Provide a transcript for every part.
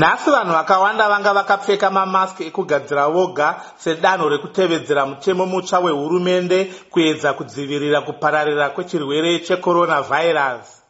nhasi vanhu vakawanda vanga vakapfeka mamaski ekugadzira voga sedanho rekutevedzera mutemo mutsva wehurumende kuedza kudzivirira kupararira kwechirwere checoronavhairasi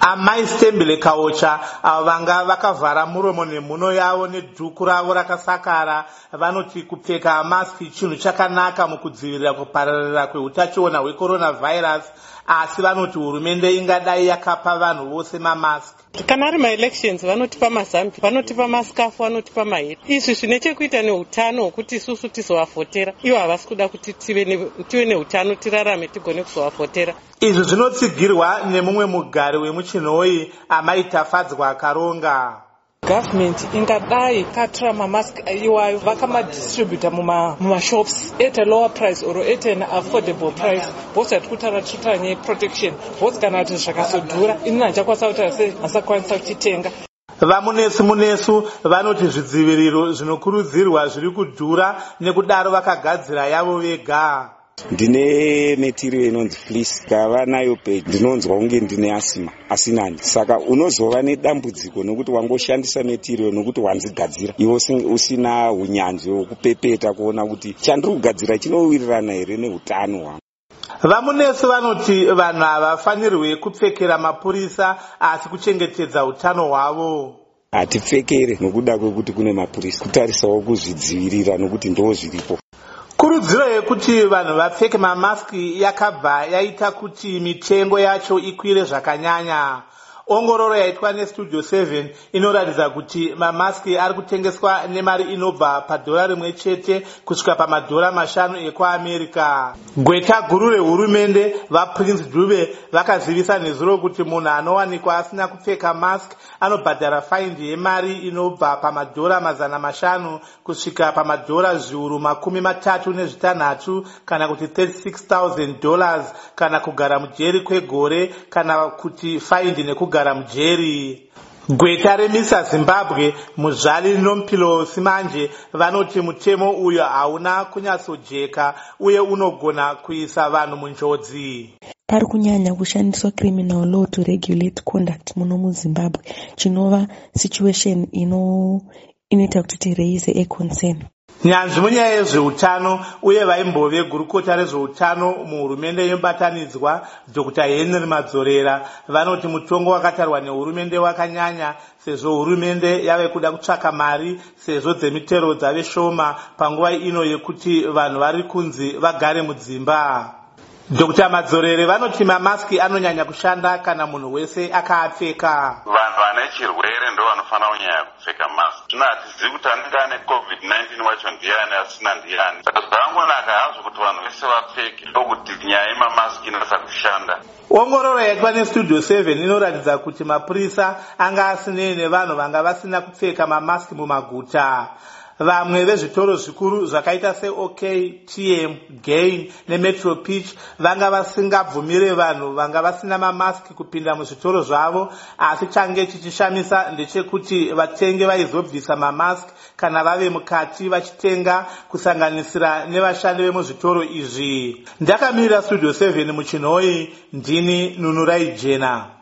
amai stembele kaocha avo vanga vakavhara muromo nemhuno yavo nedhuku ravo rakasakara. Vanoti kupfeka maski chinhu chakanaka mukudzivirira kupararira kweutachiona hwecoronavhairasi asi vanoti hurumende ingadai yakapa vanhu vose mamaski. Kana ari maelections vanotipa mazambi vanotipa masikafu vanotipa maheti izvi zvine chekuita neutano hwekuti isusu tizovafotera ivo havasi kuda kuti tive neutano tirarame tigone kuzovafotera izvi zvinotsigirwa nemumwe mugari wemuchinhoi amaitafadzwa karonga gavhumendi ingadai katora mamask iwayo vakamadistributa mumashops at a lower price or at an affordable price. Bhosi yati kutaura tiritaura nyaya yeprotection bhosi kana kuti zvakazodhura inini handichakwanisa kutaura sei hasakwanisa kuchitenga. Vamunesi munesu vanoti zvidziviriro zvinokurudzirwa zviri kudhura nekudaro vakagadzira yavo vega ndine metirio inonzi flis kava nayo pe ndinonzwa kunge ndine asima asinani. Saka unozova nedambudziko nokuti wangoshandisa metirio nokuti wanzigadzira. Iwe usina unyanzvi hwekupepeta kuona kuti chandiri kugadzira chinowirirana here neutano hwangu. Vamunesi vanoti vanhu havafanirwi kupfekera mapurisa asi kuchengetedza utano hwavo. Hatipfekere nokuda kwekuti kune mapurisa. Kutarisawo kuzvidzivirira nokuti ndo zviripo kurudziro yekuti vanhu vapfeke mamaski yakabva yaita kuti mitengo yacho ikwire zvakanyanya ongororo yaitwa nestudio 7 inoratidza kuti mamaski ari kutengeswa nemari inobva padhora rimwe chete kusvika pamadhora mashanu ekuamerica. Gweta guru rehurumende vaprince dube vakazivisa nezuro kuti munhu anowanikwa asina kupfeka mask anobhadhara faindi yemari inobva pamadhora mazana mashanu kusvika pamadhora zviuru makumi matatu nezvitanhatu kana kuti 36 dollars kana kugara mujeri kwegore kana kuti faindi nekugara kugara mujeri. Gweta remisa zimbabwe muzvali nompilosi manje vanoti mutemo uyo hauna kunyatsojeka uye unogona kuisa vanhu munjodzi. Pari kunyanya kushandiswa criminal law to regulate conduct muno muzimbabwe. Chinova situation inoita kuti tiraise aconcern nyanzvi munyaya yezveutano uye vaimbove gurukota rezveutano muhurumende inobatanidzwa dr. Henry madzorera. Vanoti mutongo wakatarwa nehurumende wakanyanya sezvo hurumende yave kuda kutsvaka mari sezvo dzemitero dzave shoma panguva ino yekuti vanhu vari kunzi vagare mudzimba. Dr. Madzorere vanoti mamaski anonyanya kushanda kana munhu wese akaapfeka. Vanhu vane chirwere ndo vanofanira kunyanya kupfeka mask zvino hatizivi kuti anenge ane covid-19 wacho ndiani asina ndiani saka zvakangonaka hazvo kuti vanhu vese vapfeke. Ndokuti nyaya yemamaski inasa kushanda. Ongororo yaitwa nestudio 7 inoratidza kuti mapurisa anga asinei nevanhu vanga vasina kupfeka mamaski mumaguta vamwe vezvitoro zvikuru zvakaita seok tm gain nemetro pitch vanga vasingabvumire vanhu vanga vasina mamaski kupinda muzvitoro zvavo. Asi change chichishamisa ndechekuti vatengi vaizobvisa mamaski kana vave mukati vachitenga kusanganisira nevashandi vemuzvitoro izvi. Ndakamirira studio 7 muchinhoi ndini nunurai jena